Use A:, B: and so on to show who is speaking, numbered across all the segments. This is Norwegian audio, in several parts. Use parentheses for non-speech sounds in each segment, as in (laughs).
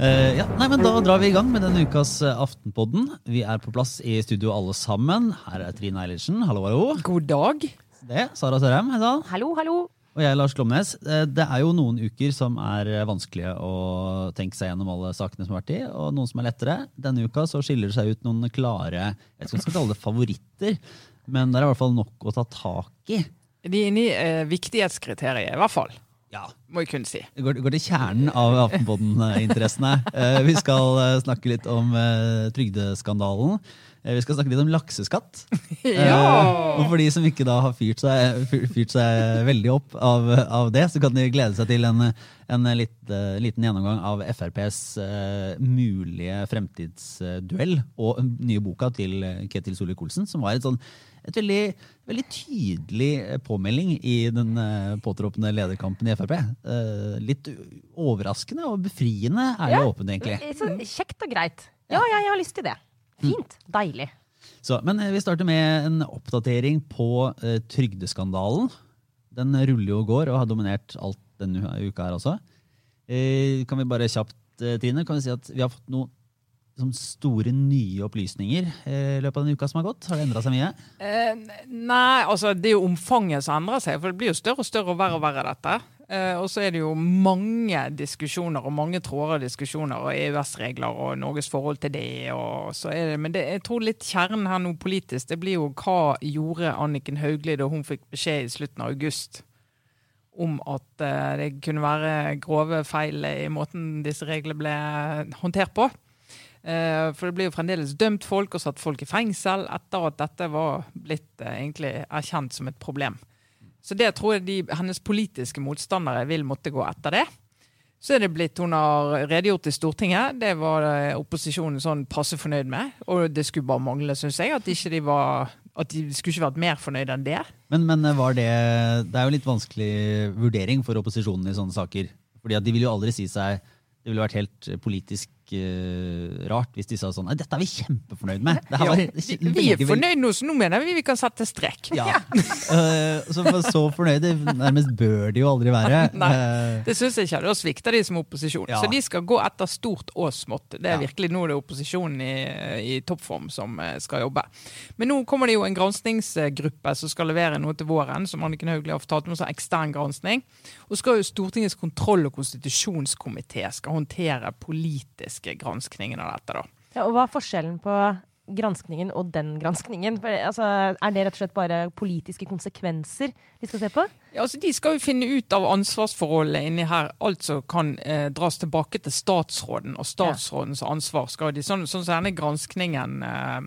A: Eh, ja, nei, men Da drar vi i gang med denne ukas eh, Aftenpodden. Vi er på plass i studio alle sammen. Her er Trine Eilertsen. Hallo, hallo.
B: God dag.
A: Det, Sara Sørheim. Hei sann.
C: Hallo, hallo.
A: Og jeg, Lars Glomnes. Eh, Det er jo noen uker som er vanskelige å tenke seg gjennom alle sakene som har vært i, og noen som er lettere. Denne uka så skiller det seg ut noen klare jeg skal ikke kalle det favoritter, men det er i hvert fall nok å ta tak i.
B: De er inne i eh, viktighetskriteriet, i hvert fall.
A: Ja,
B: Må jeg kunne si.
A: Det går, går til kjernen av Aftenpodden-interessene. (laughs) Eh, vi skal eh, snakke litt om eh, trygdeskandalen. Vi skal snakke litt om lakseskatt. (laughs)
B: Ja!
A: Og for de som ikke da har fyrt seg, fyrt seg veldig opp av, av det, så kan de glede seg til en, en litt, liten gjennomgang av FrPs mulige fremtidsduell og den nye boka til Ketil Solvik-Olsen, som var et sånn et veldig, veldig tydelig eh, påmelding i den eh, påtroppende lederkampen i Frp. Eh, litt overraskende og befriende er det
C: Ja.
A: åpent, egentlig.
C: Så kjekt og greit. Ja, ja, jeg har lyst til det. Fint. Deilig.
A: Så, men vi starter med en oppdatering på uh, trygdeskandalen. Den ruller jo og går og har dominert alt denne uka her også. Uh, kan vi bare kjapt, uh, Trine, kan vi si at vi har fått sånn store nye opplysninger eh, i løpet av den uka som har gått? Har det endra seg mye?
B: Eh, nei, altså det er jo omfanget som endrer seg, for det blir jo større og større og verre og verre dette. Eh, og så er det jo mange diskusjoner og mange tråder og diskusjoner og EØS-regler og Norges forhold til det. Og så er det, men det, jeg tror litt kjernen her nå politisk, det blir jo hva gjorde Anniken Hauglie da hun fikk beskjed i slutten av august om at eh, det kunne være grove feil i måten disse reglene ble håndtert på. Eh, For det blir jo fremdeles dømt folk og satt folk i fengsel etter at dette var blitt eh, egentlig erkjent som et problem. Så det tror jeg de, hennes politiske motstandere vil måtte gå etter det. Så er det blitt hun har redegjort i Stortinget. Det var eh, opposisjonen sånn passe fornøyd med. Og det skulle bare mangle, syns jeg, at, de var, at de skulle ikke vært mer fornøyd enn det.
A: Men, men det Det er jo litt vanskelig vurdering for opposisjonen i sånne saker. Fordi at de vil jo aldri si seg Det ville vært helt politisk rart hvis de sa sånn Nei, dette er vi kjempefornøyd med.
B: Ja, vi, vi er fornøyd nå, så nå mener vi vi kan sette strek.
A: Ja. (laughs) uh, (laughs) så, så fornøyde nærmest bør de jo aldri være. (laughs)
B: Nei.
A: Eh,
B: Det syns jeg ikke. Da svikter de som opposisjon.
A: Ja.
B: Så de skal gå etter stort og smått. Det er virkelig nå det er opposisjonen i, i toppform som eh, skal jobbe. Men nå kommer det jo en granskingsgruppe som skal levere noe til våren, som Anniken Hauglie har fortalt om, sånn ekstern gransking. Og skal jo Stortingets kontroll- og konstitusjonskomité skal håndtere politiske granskningen av dette, da.
C: Ja, og hva er forskjellen på granskningen og den granskningen? For, altså, er det rett og slett bare politiske konsekvenser de skal se på?
B: Ja, altså De skal jo finne ut av ansvarsforholdet inni her. Alt som kan eh, dras tilbake til statsråden og statsrådens ansvar. skal de, Sånn sånn som denne granskningen eh,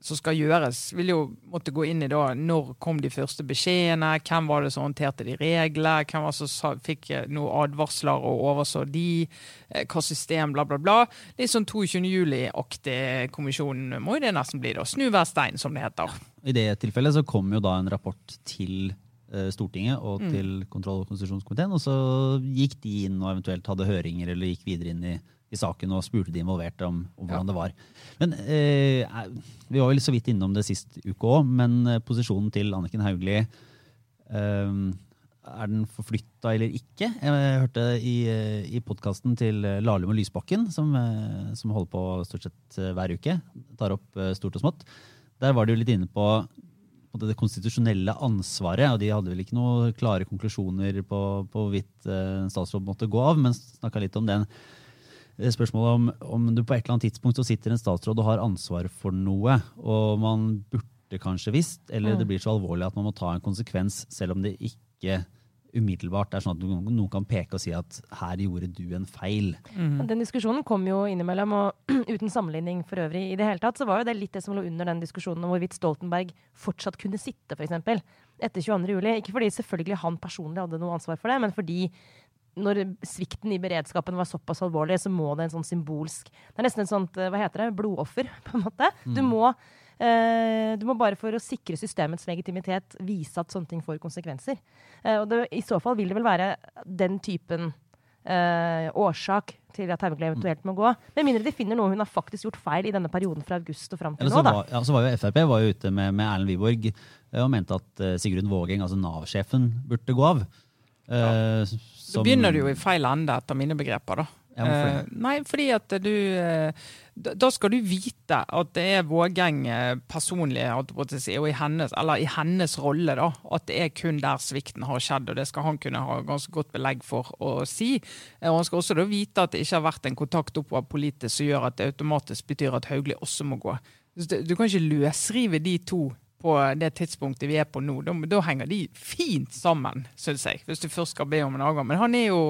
B: som skal gjøres, vil jo måtte gå inn i da når kom de første beskjedene, hvem var det som håndterte de reglene, hvem var det som fikk eh, noen advarsler og overså de, eh, hva system, bla, bla, bla. Litt sånn 22. juli-aktig kommisjon må jo det nesten bli, da. Snu hver stein, som det heter.
A: I det tilfellet så kom jo da en rapport til eh, Stortinget og
B: Mm.
A: til kontroll- og konstitusjonskomiteen, og så gikk de inn og eventuelt hadde høringer eller gikk videre inn i, i saken og spurte de involverte om, om hvordan det var. Men eh, Vi var vel så vidt innom det sist uke òg, men eh, posisjonen til Anniken Hauglie eh, er den forflytta eller ikke? Jeg hørte i, eh, i podkasten til Lahlum og Lysbakken, som, eh, som holder på stort sett hver uke, tar opp stort og smått. Der var de jo litt inne på, på det konstitusjonelle ansvaret, og de hadde vel ikke noen klare konklusjoner på, på hvorvidt en statsråd måtte gå av, men snakka litt om den spørsmålet om, om du på et eller annet tidspunkt så sitter en statsråd og har ansvar for noe, og man burde kanskje visst, eller det blir så alvorlig at man må ta en konsekvens, selv om det ikke umiddelbart er sånn at noen, noen kan peke og si at her gjorde du en feil.
B: Mm.
C: Den diskusjonen kom jo innimellom, og (clears throat) uten sammenligning for øvrig i det hele tatt, så var jo det litt det som lå under den diskusjonen om hvorvidt Stoltenberg fortsatt kunne sitte, f.eks. etter 22. juli. Ikke fordi selvfølgelig han personlig hadde noe ansvar for det, men fordi når svikten i beredskapen var såpass alvorlig, så må det en sånn symbolsk Det er nesten et sånt, eh, hva heter det, blodoffer, (laughs) på en måte. Du må eh, du må bare for å sikre systemets legitimitet vise at sånne ting får konsekvenser. Eh, og det, I så fall vil det vel være den typen eh, årsak til at Hauglie eventuelt må gå. Med mindre de finner noe hun har faktisk gjort feil i denne perioden fra august og fram til
A: Eller
C: nå. da.
A: var, ja, så var jo Frp var jo ute med, med Erlend Wiborg eh, og mente at eh, Sigrun Vågeng, altså Nav-sjefen, burde gå av.
B: Da begynner du jo i feil ende, etter mine begreper. da.
A: Ja?
B: Eh, nei, fordi at du eh, da, da skal du vite at det er Vågeng eh, personlig, si, og i hennes, eller i hennes rolle, da, at det er kun der svikten har skjedd. og Det skal han kunne ha ganske godt belegg for å si. Eh, og Han skal også da vite at det ikke har vært en kontakt oppover politisk som gjør at det automatisk betyr at Hauglie også må gå. Du kan ikke løsrive de to på det tidspunktet vi er på nå. Da, da henger de fint sammen, syns jeg, hvis du først skal be om en avgang. Men han er jo,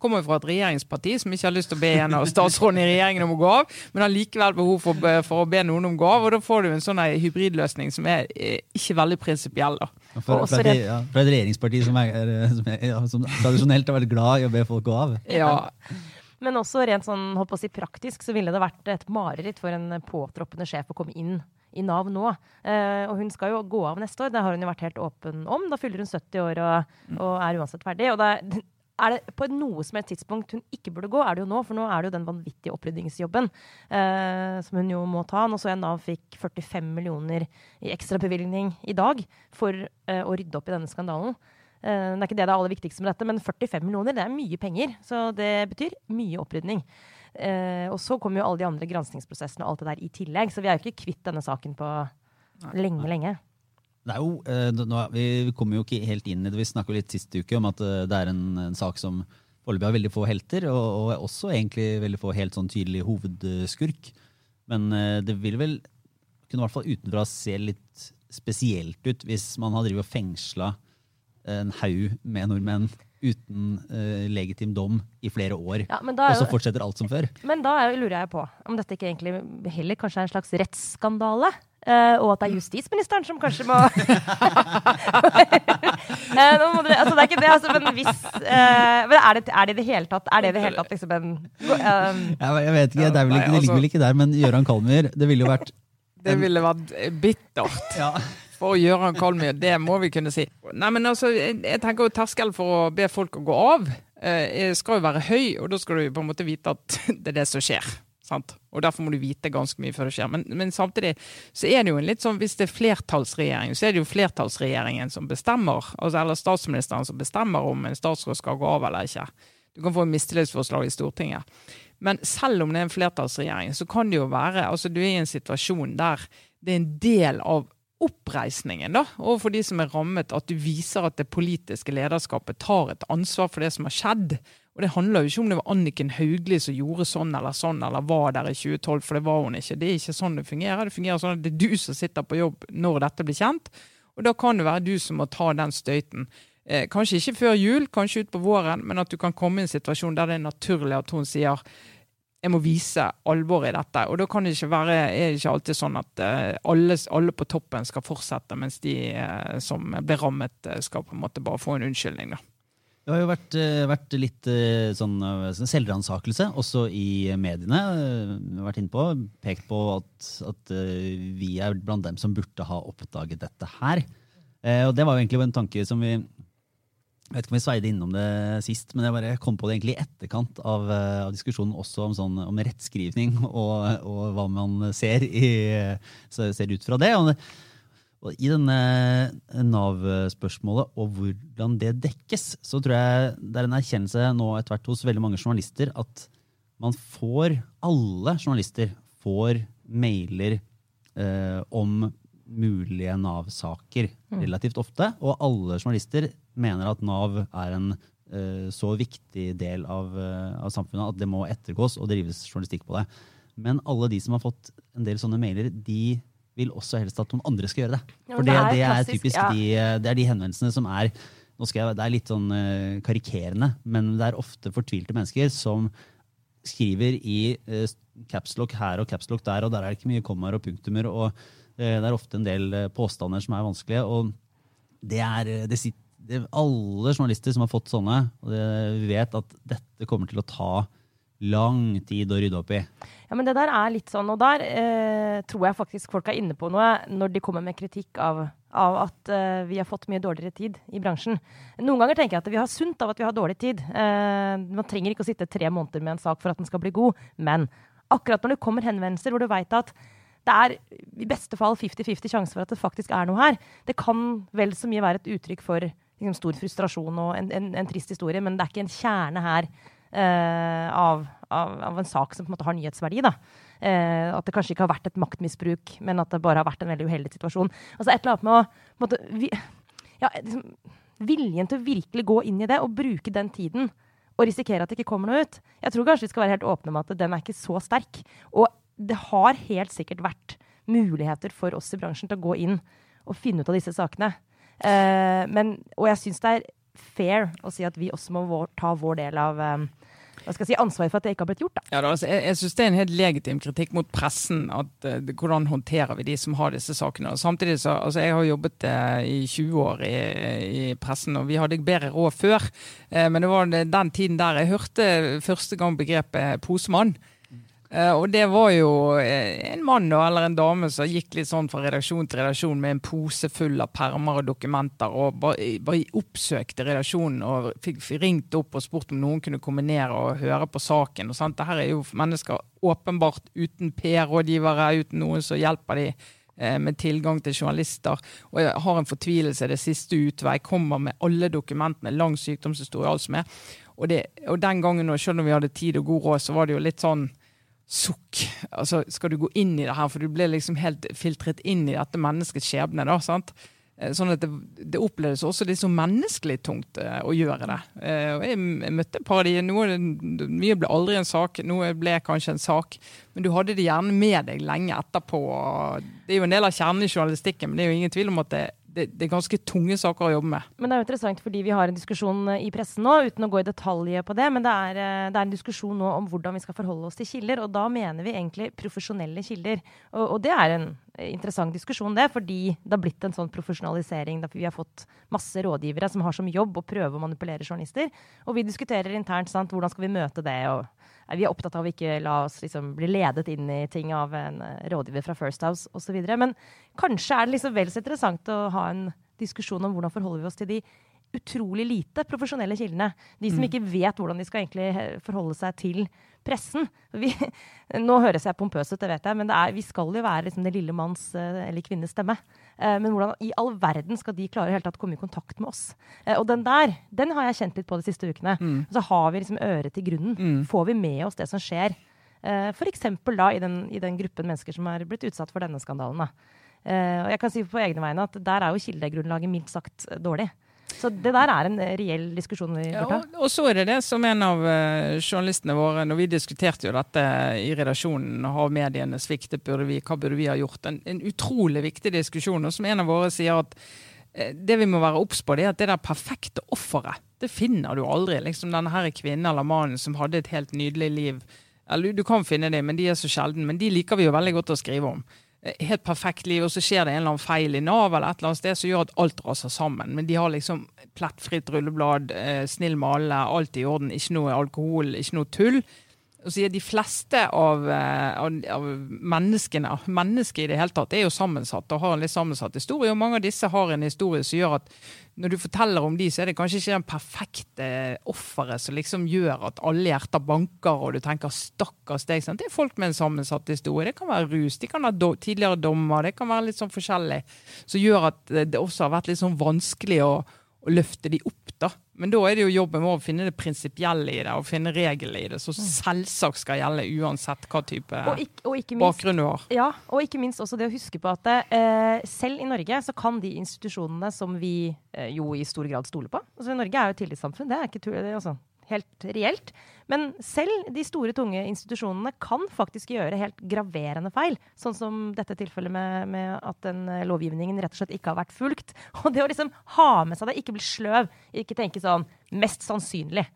B: kommer jo fra et regjeringsparti som ikke har lyst til å be en av statsrådene i regjeringen om å gå av, men har likevel behov for, for å be noen om å gå av. Og da får du en sånn hybridløsning som er eh, ikke veldig prinsipiell. da.
A: Fra, fra, et, ja, fra et regjeringsparti som, er, er- som, er, ja, som tradisjonelt har vært glad i å be folk gå av.
B: Ja,
C: Men også rent sånn, håper å si, praktisk så ville det vært et mareritt for en påtroppende sjef å komme inn i Nav nå. Eh, og hun skal jo gå av neste år, det har hun jo vært helt åpen om. Da fyller hun 70 år og, og er uansett ferdig. Og da er det på noe som et tidspunkt hun ikke burde gå, er det jo nå. For nå er det jo den vanvittige oppryddingsjobben eh, som hun jo må ta. Nå så jeg Nav fikk 45 millioner i ekstrabevilgning i dag for eh, å rydde opp i denne skandalen. Eh, Det er ikke det det er aller viktigste med dette, men 45 millioner det er mye penger. Så det betyr mye opprydning. Eh, og så kommer jo alle de andre granskingsprosessene og alt det der i tillegg. Så vi er jo ikke kvitt denne saken på lenge, lenge.
A: Det er jo, eh, nå, vi kommer jo ikke helt inn i det. Vi snakka litt sist uke om at eh, det er en, en sak som foreløpig har veldig få helter, og, og også egentlig veldig få helt sånn tydelig hovedskurk. Men eh, det vil vel kunne i hvert fall utenfra se litt spesielt ut hvis man har drevet og fengsla en haug med nordmenn uten uh, legitim dom i flere år,
C: Ja, jo,
A: og så
C: er
A: fortsetter alt som før.
C: men da er jo, lurer jeg på om dette ikke egentlig heller kanskje er en slags rettsskandale? Uh, og at det er justisministeren som kanskje må (laughs) uh, må du, altså Det er ikke det, altså, men hvis uh, Men er det, er det i det hele tatt Er det i det hele tatt liksom en um,
A: Jeg, jeg vet ikke, det, er vel ikke, det ligger
B: altså-
A: vel ikke der, men Gøran Kalmyr, det ville jo vært
B: det ville vært bittert.
A: ja.
B: For Gøran Kolmyr, det må vi kunne si. Nei, men altså, jeg, tenker jo Terskelen for å be folk å gå av eh, skal jo være høy, og da skal du på en måte vite at (laughs) det er det som skjer. Sant? Og Derfor må du vite ganske mye før det skjer. Men, men samtidig så er det jo en litt sånn, hvis det er flertallsregjering, så er det jo flertallsregjeringen som bestemmer, altså, eller statsministeren som bestemmer om en statsråd skal gå av eller ikke. Du kan få mistillitsforslag i Stortinget. Men selv om det er en flertallsregjering, så kan det jo være altså Du er i en situasjon der det er en del av oppreisningen da, overfor de som er rammet, at du viser at det politiske lederskapet tar et ansvar for det som har skjedd. Og Det handler jo ikke om det var Anniken Hauglie som gjorde sånn eller sånn, eller var der i 2012, for det var hun ikke. Det er ikke sånn det fungerer. Det fungerer sånn at det er du som sitter på jobb når dette blir kjent. Og da kan det være du som må ta den støyten. Eh, kanskje ikke før jul, kanskje utpå våren, men at du kan komme i en situasjon der det er naturlig at hun sier jeg må vise alvoret i dette. Og da kan det ikke være, er det ikke alltid sånn at eh, alle, alle på toppen skal fortsette, mens de eh, som ble rammet, eh, skal på en måte bare få en unnskyldning. da.
A: Det har jo vært, vært litt sånn sånn selvransakelse, også i mediene. Vi har vært inne på, pekt på at, at vi er blant dem som burde ha oppdaget dette her. Og det var jo egentlig en tanke som vi jeg vet ikke om vi sveide innom det sist, men jeg bare kom på det egentlig i etterkant av, eh, av diskusjonen også om, sånn, om rettskrivning (laughs) og, og hva man ser, i, så- ser ut fra det. Og, og I denne Nav-spørsmålet og hvordan det dekkes, så tror jeg det er en erkjennelse nå etter hvert hos veldig mange journalister at man får, alle journalister får mailer eh, om mulige Nav-saker relativt ofte. Og alle journalister mener at Nav er en eh, så viktig del av, eh, av samfunnet at det må ettergås og drives journalistikk på det. Men alle de som har fått en del sånne mailer, de vil også helst at noen andre skal gjøre det. For det,
C: det er
A: typisk
C: ja.
A: de, det er de henvendelsene som er nå skal jeg, Det er litt sånn eh, karikerende, men det er ofte fortvilte mennesker som skriver i uh, capslock her og capslock der, og der er det ikke mye kommaer og punktummer. og uh, Det er ofte en del eh, påstander som er vanskelige. og det er, eh, det sit, det, Alle journalister som har fått sånne, vet at dette kommer til å ta lang tid å rydde opp i.
C: Ja, men det der er litt sånn, og der eh, tror jeg faktisk folk er inne på noe når de kommer med kritikk av, av at eh, vi har fått mye dårligere tid i bransjen. Noen ganger tenker jeg at vi har sunt av at vi har dårlig tid. Eh, man trenger ikke å sitte tre måneder med en sak for at den skal bli god, men akkurat når det kommer henvendelser hvor du veit at det er i beste fall 50-50 sjanse for at det faktisk er noe her. Det kan vel så mye være et uttrykk for liksom, stor frustrasjon og en, en, en trist historie, men det er ikke en kjerne her eh, av, av, av, en sak som på en måte har nyhetsverdi. da. Eh, at det kanskje ikke har vært et maktmisbruk, men at det bare har vært en veldig uheldig situasjon. Altså et eller annet med å måte, vi, ja, liksom, Viljen til å virkelig gå inn i det og bruke den tiden og risikere at det ikke kommer noe ut. Jeg tror kanskje vi skal være helt åpne med at den er ikke så sterk. Og det har helt sikkert vært muligheter for oss i bransjen til å gå inn og finne ut av disse sakene. Eh, men, og jeg syns det er fair å si at vi også må vår, ta vår del av eh, hva skal jeg si, ansvaret for at det ikke har blitt gjort. Da.
B: Ja, da, altså, jeg jeg syns det er en helt legitim kritikk mot pressen. at uh, Hvordan håndterer vi de som har disse sakene. Og samtidig så, altså Jeg har jobbet uh, i 20 år i, i, pressen, og vi hadde bedre råd før. Uh, men det var den tiden der jeg hørte første gang begrepet posemann. Uh, og det var jo uh, en mann eller en dame som gikk litt sånn fra redaksjon til redaksjon med en pose full av permer og dokumenter, og bare, bare oppsøkte redaksjonen og fikk, ringt opp og spurt om noen kunne komme ned og høre på saken. og? Dette er jo mennesker åpenbart uten PR-rådgivere, uten noen som hjelper dem uh, med tilgang til journalister. Og jeg har en fortvilelse, det siste utvei, kommer med alle dokumentene, lang sykdomshistorie, alt som er. Og, det, og den gangen, selv om vi hadde tid og god råd, så var det jo litt sånn sukk. Altså, skal du gå inn i det her, for du blir liksom helt filtrert inn i dette menneskets skjebne. da, sant? Eh, sånn at det, det oppleves også litt så menneskelig tungt uh, å gjøre det. Uh, og jeg møtte et par av de, noe, Mye ble aldri en sak, noe ble kanskje en sak. Men du hadde det gjerne med deg lenge etterpå. Det er jo en del av kjernen i journalistikken, men det er jo ingen tvil om at det det, det, er ganske tunge saker å jobbe med.
C: Men det er jo interessant fordi vi har en diskusjon eh, i pressen nå, uten å gå i detalj på det. Men det er, eh, det er, en diskusjon nå om hvordan vi skal forholde oss til kilder. Og da mener vi egentlig profesjonelle kilder. Og, og det er en interessant diskusjon, det, fordi det har blitt en sånn profesjonalisering. Vi har fått masse rådgivere som har som jobb å prøve å manipulere journalister. Og vi diskuterer internt sant, hvordan skal vi møte det. og vi er opptatt av å ikke la oss liksom bli ledet inn i ting av en eh, rådgiver fra First House osv. Men kanskje er det liksom vel så interessant å ha en diskusjon om hvordan forholder vi oss til de utrolig lite profesjonelle kildene. De som mm. ikke vet hvordan de skal egentlig forholde seg til pressen. Vi, (laughs) nå høres jeg pompøs ut, det vet jeg, men er, vi skal jo være liksom det lille manns eh, eller kvinnes stemme. Eh, men hvordan i all verden skal de klare helt tatt komme i kontakt med oss? Eh, og den der, den har jeg kjent litt på de siste ukene. Mm. Så har vi liksom øret til grunnen. Mm. Får vi med oss det som skjer? Uh, F.eks. da i den, i den, gruppen mennesker som er blitt utsatt for denne skandalen. Da. og jeg kan si på egne vegne at der er jo kildegrunnlaget mildt sagt dårlig. Så det der er en reell diskusjon vi bør ta.
B: Ja, og, så er det det som en av uh, journalistene våre, når vi diskuterte jo dette i redaksjonen, har mediene sviktet, burde vi, hva burde vi ha gjort? En, en utrolig viktig diskusjon. Og som en av våre sier at uh, det vi må være obs på, det er at det der perfekte offeret, det finner du aldri. Liksom denne her kvinnen eller mannen som hadde et helt nydelig liv. Eller, du kan finne dem, men de er så sjelden. Men de liker vi jo veldig godt å skrive om. Eh, helt perfekt liv, og så skjer det en eller annen feil i Nav eller et eller annet sted som gjør at alt raser sammen. Men de har liksom plettfritt rulleblad, eh, snill alle, alt i orden, ikke noe alkohol, ikke noe tull De fleste av, eh, av, av menneskene, mennesker i det hele tatt, er jo sammensatt og har en litt sammensatt historie. Og mange av disse har en historie som gjør at når du forteller om de, så er det kanskje ikke den perfekte offeret som liksom gjør at alle hjerter banker, og du tenker 'stakkars deg'. Sant? Det er folk med en sammensatt historie. Det kan være rus, de kan ha do tidligere dommer, det kan være litt sånn forskjellig. Som gjør at det også har vært litt sånn vanskelig å, å løfte de opp da. Men da er det jo jobben vår å finne det prinsipielle i det, og finne reglene i det, som mm. selvsagt skal gjelde uansett hva type og ikke, og ikke minst, bakgrunn du har.
C: Ja, og ikke minst også det å huske på at eh, selv i Norge så kan de institusjonene som vi eh, jo i stor grad stoler på altså Norge er jo et tillitssamfunn, det er ikke tull, altså, helt reelt. Men selv de store, tunge institusjonene kan faktisk gjøre helt graverende feil. Sånn som dette tilfellet med, med at den eh, lovgivningen rett og slett ikke har vært fulgt. (laughs) Og det å liksom ha med seg det, ikke bli sløv, ikke tenke sånn mest sannsynlig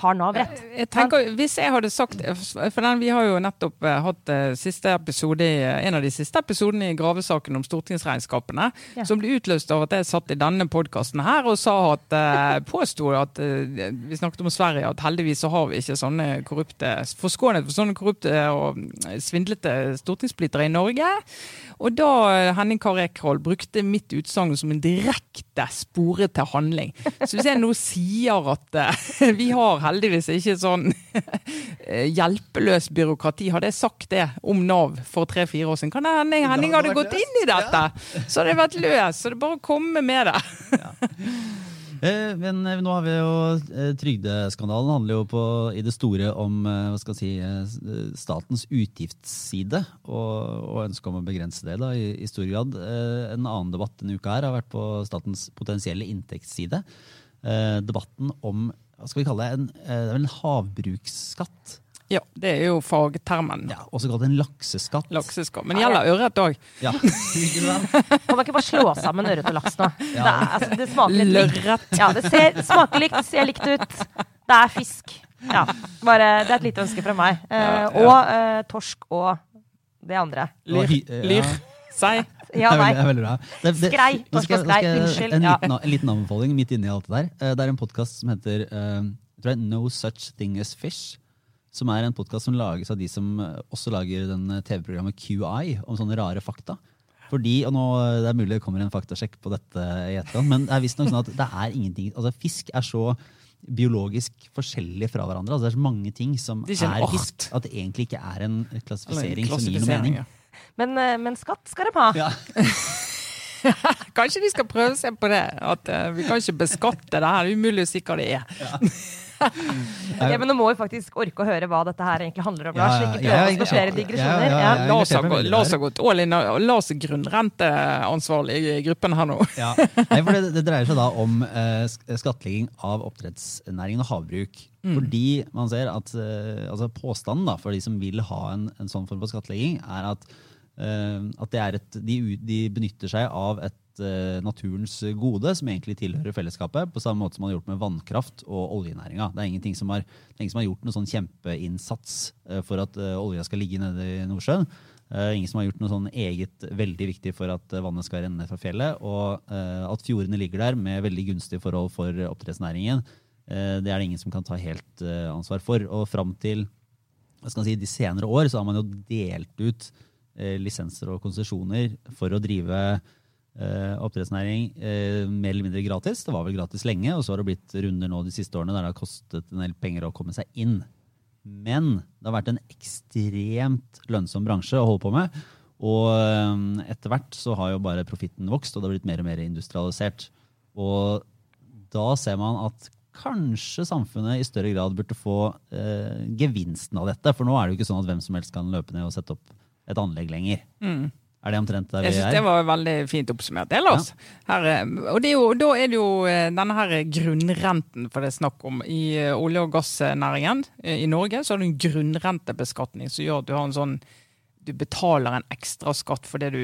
C: har Nav rett?
B: Jeg tenker, hvis jeg hadde sagt for den, Vi har jo nettopp uh, hatt siste episode, en av de siste episodene i gravesaken om stortingsregnskapene, ja. som ble utløst av at jeg satt i denne podkasten her og sa at (laughs) påsto at Vi snakket om Sverige, at heldigvis så har vi ikke sånne korrupte Forskånet for sånne korrupte og svindlete stortingspolitikere i Norge. Og da Henning Kari Ekroll brukte mitt utsagn som en direkte spore til handling. Så hvis jeg nå sier at (laughs) vi har heldigvis ikke sånn (laughs) eh, hjelpeløs byråkrati. Hadde jeg sagt det om Nav for tre-fire år siden, kan det hende Henning hadde gått inn i dette! Så hadde jeg vært løs. Så det er bare å komme med det.
A: Eh, men eh, nå har vi jo Trygdeskandalen handler jo på, i det store om si, statens utgiftsside og, og ønsket om å begrense det da, i, i stor grad. En annen debatt denne uka her har vært på statens potensielle inntektsside. Debatten om hva skal vi kalle det, en, eh, det er vel en havbruksskatt.
B: Ja, det er jo fagtermen.
A: Ja, også kalt en lakseskatt.
B: Lakseskatt. Men gjelder ørret òg.
A: Ja? (laughs)
C: Kan man ikke bare slå sammen ørret og laks nå? Det, er, altså, det smaker litt likt. Ja, det ser, smaker likt, ser likt ut. Det er fisk. Ja, bare, det er et lite ønske fra meg. Eh,
B: Ja, ja.
C: Og eh, torsk og det andre.
B: Lyr.
A: ja.
B: Lyr. Sei.
C: Ja,
A: det er
C: nei.
A: veldig, det er veldig bra. Det, det,
C: Skrei. Norsk
A: skal-
C: og skrei. Unnskyld.
A: En
C: Ja.
A: liten, en liten anbefaling midt inni alt det der. Eh, Det er en podkast som heter uh, No Such Thing As Fish. Som er en podkast som lages av de som eh, også lager den TV-programmet QI om sånne rare fakta. Fordi, og nå, Det er mulig det kommer en faktasjekk på dette i etterkant, men det er visstnok sånn at det er ingenting altså Fisk er så biologisk forskjellig fra hverandre. altså Det er så mange ting som
B: er
A: fisk, at det egentlig ikke er en
B: klassifisering, en
A: klassifisering som gir noe mening.
B: ja.
C: Men, eh, men skatt skal de ha.
A: Ja. (laughs)
B: Kanskje de skal prøve seg på det. At uh, Vi kan ikke beskatte det her. Det er umulig å si hva det er. (laughs)
C: ja, men nå må vi faktisk orke å høre hva dette her egentlig handler om, Lars.
A: ja,
C: Ikke prøve oss på flere digresjoner.
A: ja, ja,
C: Ja,
A: ja.
B: La oss ha gå- la oss ha gått all in, og la oss grunnrenteansvarlig i gruppen her nå.
A: Ja. Nei, for det, det dreier seg da om uh, skattlegging av oppdrettsnæringen og havbruk. Fordi man ser at uh, altså Påstanden da, for de som vil ha en, en sånn form for skattlegging, er at, at det er et, de, de benytter seg av et eh, naturens gode som egentlig tilhører fellesskapet, på samme måte som man har gjort med vannkraft og oljenæringa. Det er ingenting som har, ingen som har gjort noen sånn kjempeinnsats eh, for at eh, olja skal ligge nede i Nordsjøen. Eh, ingen som har gjort noe sånn eget veldig viktig for at eh, vannet skal renne ned fra fjellet. Og eh, at fjordene ligger der med veldig gunstige forhold for oppdrettsnæringen, eh, det er det ingen som kan ta helt eh, ansvar for. Og fram til si, de senere år så har man jo delt ut eh, lisenser og konsesjoner for å drive eh, oppdrettsnæring eh, mer eller mindre gratis. Det var vel gratis lenge, og så har det blitt runder nå de siste årene der det har kostet en del penger å komme seg inn. Men det har vært en ekstremt lønnsom bransje å holde på med. Og eh, etter hvert så har jo bare profitten vokst, og det har blitt mer og mer industrialisert. Og da ser man at kanskje samfunnet i større grad burde få eh, gevinsten av dette. For nå er det jo ikke sånn at hvem som helst kan løpe ned og sette opp et anlegg lenger. Er det omtrent der
B: Jeg synes
A: er?
B: det var veldig fint oppsummert. Det, Lars. Her, eh, og det er jo, da er det jo eh, denne her grunnrenten for det er snakk om. I eh, olje- og gassnæringen i Norge så har du en grunnrentebeskatning som gjør at du har en sånn du betaler en ekstra skatt fordi du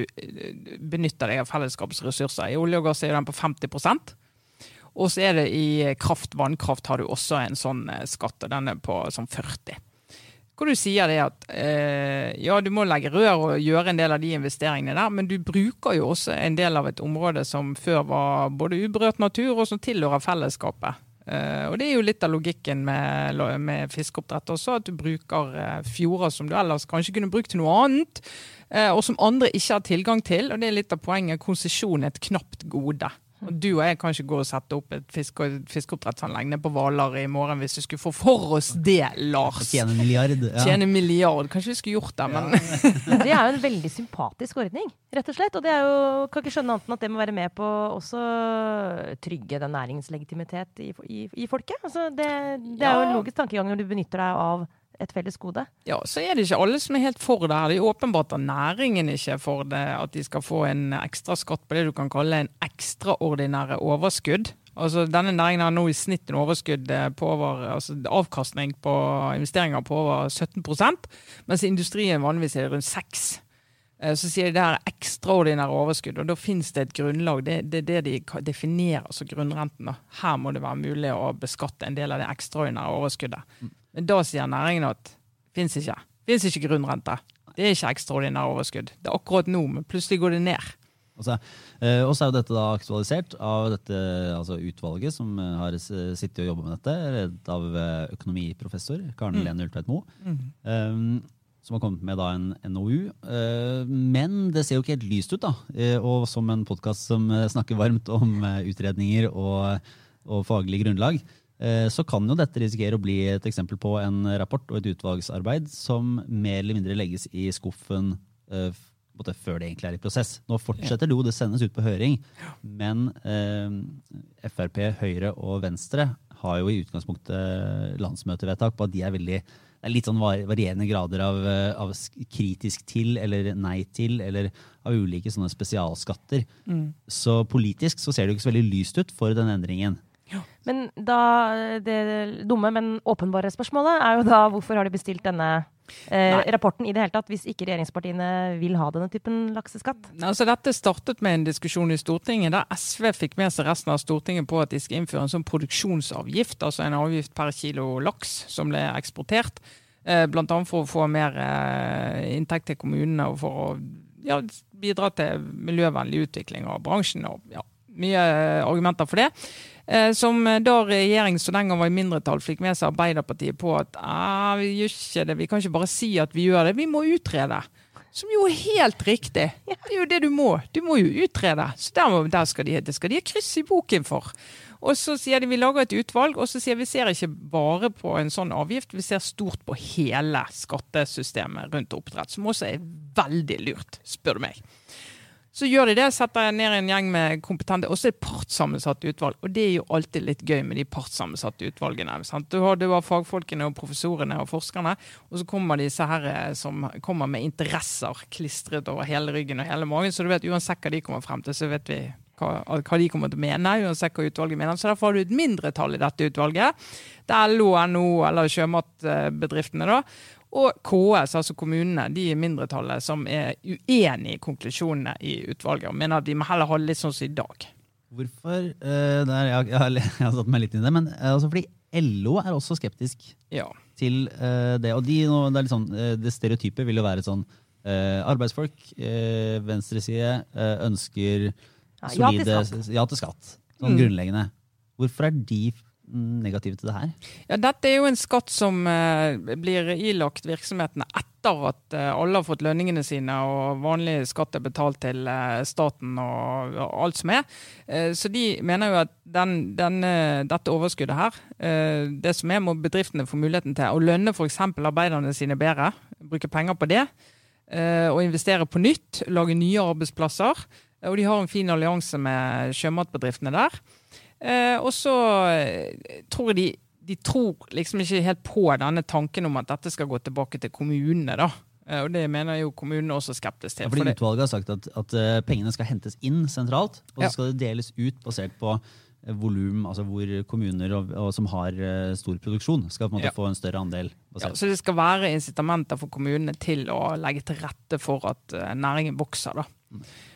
B: benytter deg av fellesskapets ressurser. I olje og gass er den på 50% Og så er det i kraft, vannkraft har du også en sånn skatt, og den er på sånn 40 hvor du sier det at eh, ja, du må legge rør og gjøre en del av de investeringene der, men du bruker jo også en del av et område som før var både uberørt natur, og som tilhører fellesskapet. Eh, og det er jo litt av logikken med, med fiskeoppdrett også, at du bruker eh, fjorder som du ellers kanskje kunne brukt til noe annet, eh, og som andre ikke har tilgang til. Og det er litt av poenget. Konsesjon er et knapt gode. Og du og jeg kan ikke gå og sette opp et fiske, fiskeoppdrettsanlegg nede på Hvaler i morgen hvis vi skulle få for oss det, Lars.
A: Tjene milliard. Ja.
B: Tjene milliard. Kanskje vi skulle gjort det, men
C: ja. (laughs) Det er jo en veldig sympatisk ordning, rett og slett. Og det er jo, kan ikke skjønne annet enn at det må være med på å også trygge den næringslegitimitet i, i, i folket. Altså det, det er jo en logisk tankegang når du benytter deg av et felles gode.
B: ja, så er det ikke alle som er helt for det her. Det er jo åpenbart at næringen ikke er for det, at de skal få en ekstra skatt på det du kan kalle en ekstraordinære overskudd. Altså, denne næringen har nå i snitt en overskudd eh, på over, altså avkastning på investeringer på over 17% mens industrien vanligvis er rundt 6 Eh, Så sier de det er ekstraordinære overskudd, og da finnes det et grunnlag. Det, det er det de definerer som grunnrenten. Her må det være mulig å beskatte en del av det ekstraordinære overskuddet. Men da sier næringen at det fins ikke. Fins ikke grunnrente. Det er ikke ekstraordinære overskudd. Det er akkurat nå, men plutselig går det ned.
A: Og så eh, er jo dette da aktualisert av dette altså utvalget som eh, har sittet og jobba med dette, ledet av eh, økonomiprofessor Karen Lene Ultveit Moe. Um, som har kommet med da en NOU. Men det ser jo ikke helt lyst ut, da. Og som en podkast som snakker varmt om utredninger og, og faglig grunnlag, så kan jo dette risikere å bli et eksempel på en rapport og et utvalgsarbeid som mer eller mindre legges i skuffen eh, før det egentlig er i prosess. Nå fortsetter det jo, det sendes ut på høring, men eh, Frp, Høyre og Venstre har jo i utgangspunktet landsmøtevedtak på at de er veldig det er litt sånn varierende grader av, eh, av, kritisk til eller nei til, eller av ulike sånne spesialskatter. Mm. Så politisk så ser det jo ikke så veldig lyst ut for den endringen.
C: Ja. Men da, det dumme, men åpenbare spørsmålet er jo da hvorfor har de bestilt denne eh, rapporten i det hele tatt, hvis ikke regjeringspartiene vil ha denne typen lakseskatt?
B: Altså, dette startet med en diskusjon i Stortinget der SV fikk med seg resten av Stortinget på at de skal innføre en sånn produksjonsavgift, altså en avgift per kilo laks som ble eksportert. Eh, Bl.a. for å få mer eh, inntekt til kommunene og for å ja, bidra til miljøvennlig utvikling av bransjen. og ja, Mye argumenter for det. Eh, som da regjeringen så den gang var i mindretall, fikk med seg Arbeiderpartiet på at ah, vi gjør ikke det, vi kan ikke bare si at vi gjør det, vi må utrede. Som jo er helt riktig. Det er jo det du må. Du må jo utrede. Så der, der skal de, det skal de ha kryss i boken for. Og så sier de vi lager et utvalg, og så sier vi ser ikke bare på en sånn avgift, vi ser stort på hele skattesystemet rundt oppdrett, som også er veldig lurt, spør du meg. Så gjør de det, setter ned en gjeng med kompetente Og så er det partssammensatt utvalg. Og det er jo alltid litt gøy med de partssammensatte utvalgene. Sant? Du har, du har fagfolkene og professorene og forskerne, og så kommer disse her eh, som kommer med interesser klistret over hele ryggen og hele magen. Så du vet uansett hva de kommer frem til, så vet vi hva, hva, de kommer til å mene, uansett hva utvalget mener. Så derfor har du et mindretall i dette utvalget. Det er LO, NHO eller sjømatbedriftene. da, og KS, altså kommunene, de i mindretallet som er uenig i konklusjonene i utvalget, og mener at de må heller ha det litt sånn som i dag.
A: Hvorfor? Uh, der, jeg, jeg, (laughs) jeg, har satt meg litt inn i det, men uh, altså fordi LO er også skeptisk
B: ja.
A: til uh, det. Og de, det, sånn, det, stereotype vil jo være sånn arbeidsfolk, venstreside, ønsker solide ja til, ja til skatt. Sånn mm. grunnleggende. Hvorfor er de negative til det her?
B: Ja, Dette er jo en skatt som uh, blir ilagt virksomhetene etter at uh, alle har fått lønningene sine og vanlig skatt er betalt til uh, staten og, og, alt som er. så de mener jo at den, den, dette overskuddet her, det som er, må bedriftene få muligheten til å lønne f.eks. arbeiderne sine bedre. Bruke penger på det. og investere på nytt. Lage nye arbeidsplasser. Og de har en fin allianse med sjømatbedriftene der. Eh, og så eh, tror jeg de, de tror liksom ikke helt på denne tanken om at dette skal gå tilbake til kommunene. da. Eh, og det mener jo kommunene også skeptisk til.
A: Ja, fordi Utvalget har sagt at, at pengene skal hentes inn sentralt, og så skal det deles ut basert på volum, altså hvor kommuner og, og som har stor produksjon, skal på en måte ja. få en større andel.
B: Ja, så det skal være incitamenter for kommunene til å legge til rette for at næringen vokser. da.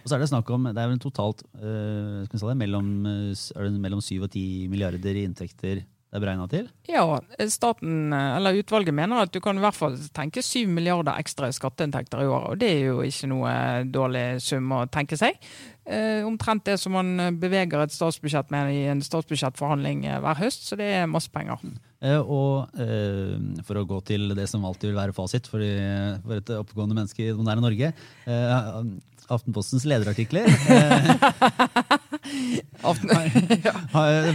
A: Og så er Det snakk om, det er vel totalt uh, skal det, mellom, det mellom 7 og 10 milliarder i inntekter det er beregna til?
B: Ja, staten, eller utvalget mener at du kan i hvert fall tenke 7 milliarder ekstra i skatteinntekter i året. Og det er jo ikke noe dårlig sum å tenke seg. Eh, omtrent det som man beveger et statsbudsjett med i en statsbudsjettforhandling eh, hver høst, så det er masse penger.
A: Eh, og eh, for å gå til det som alltid vil være fasit for, for et oppegående menneske i det moderne Norge. Eh, Aftenpostens lederartikler. (laughs) Aften, (laughs) ja.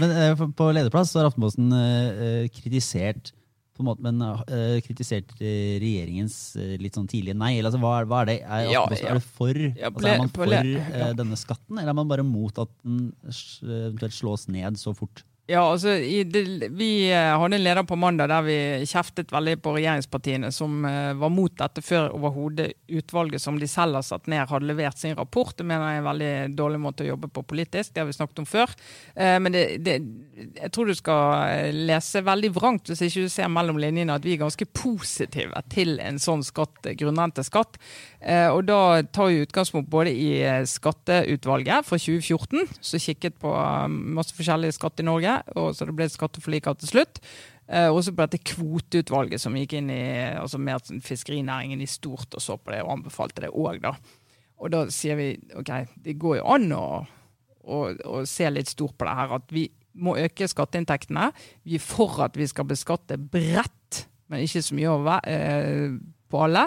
A: Men eh, på lederplass har Aftenposten eh, kritisert måte, men uh, kritisert regjeringens uh, litt sånn tidlige nei. Altså, hva, hva er det? Er, ja, ja. er, det for, ja, altså, er man for denne skatten, eller er man bare mot at den eventuelt slås ned så fort?
B: Ja, altså, det, Vi eh, hadde en leder på mandag der vi kjeftet veldig på regjeringspartiene, som uh, var mot dette før overhodet utvalget som de selv har satt ned, hadde levert sin rapport. Det mener jeg er en veldig dårlig måte å jobbe på politisk. Det har vi snakket om før. Uh, men det, det, jeg tror du skal lese veldig vrangt hvis ikke du ser mellom linjene at vi er ganske positive til en sånn skatt, grunnrenteskatt. Og da tar vi utgangspunkt både i skatteutvalget fra 2014, som kikket på masse forskjellig skatt i Norge og så det ble skatteforlik til slutt. Eh, også på dette kvoteutvalget som gikk inn i altså mer fiskerinæringen i stort og så på det og anbefalte det òg, da. Og da sier vi OK, det går jo an å, å, å se litt stort på det her. At vi må øke skatteinntektene. Vi er for at vi skal beskatte bredt, men ikke så mye over, eh, på alle.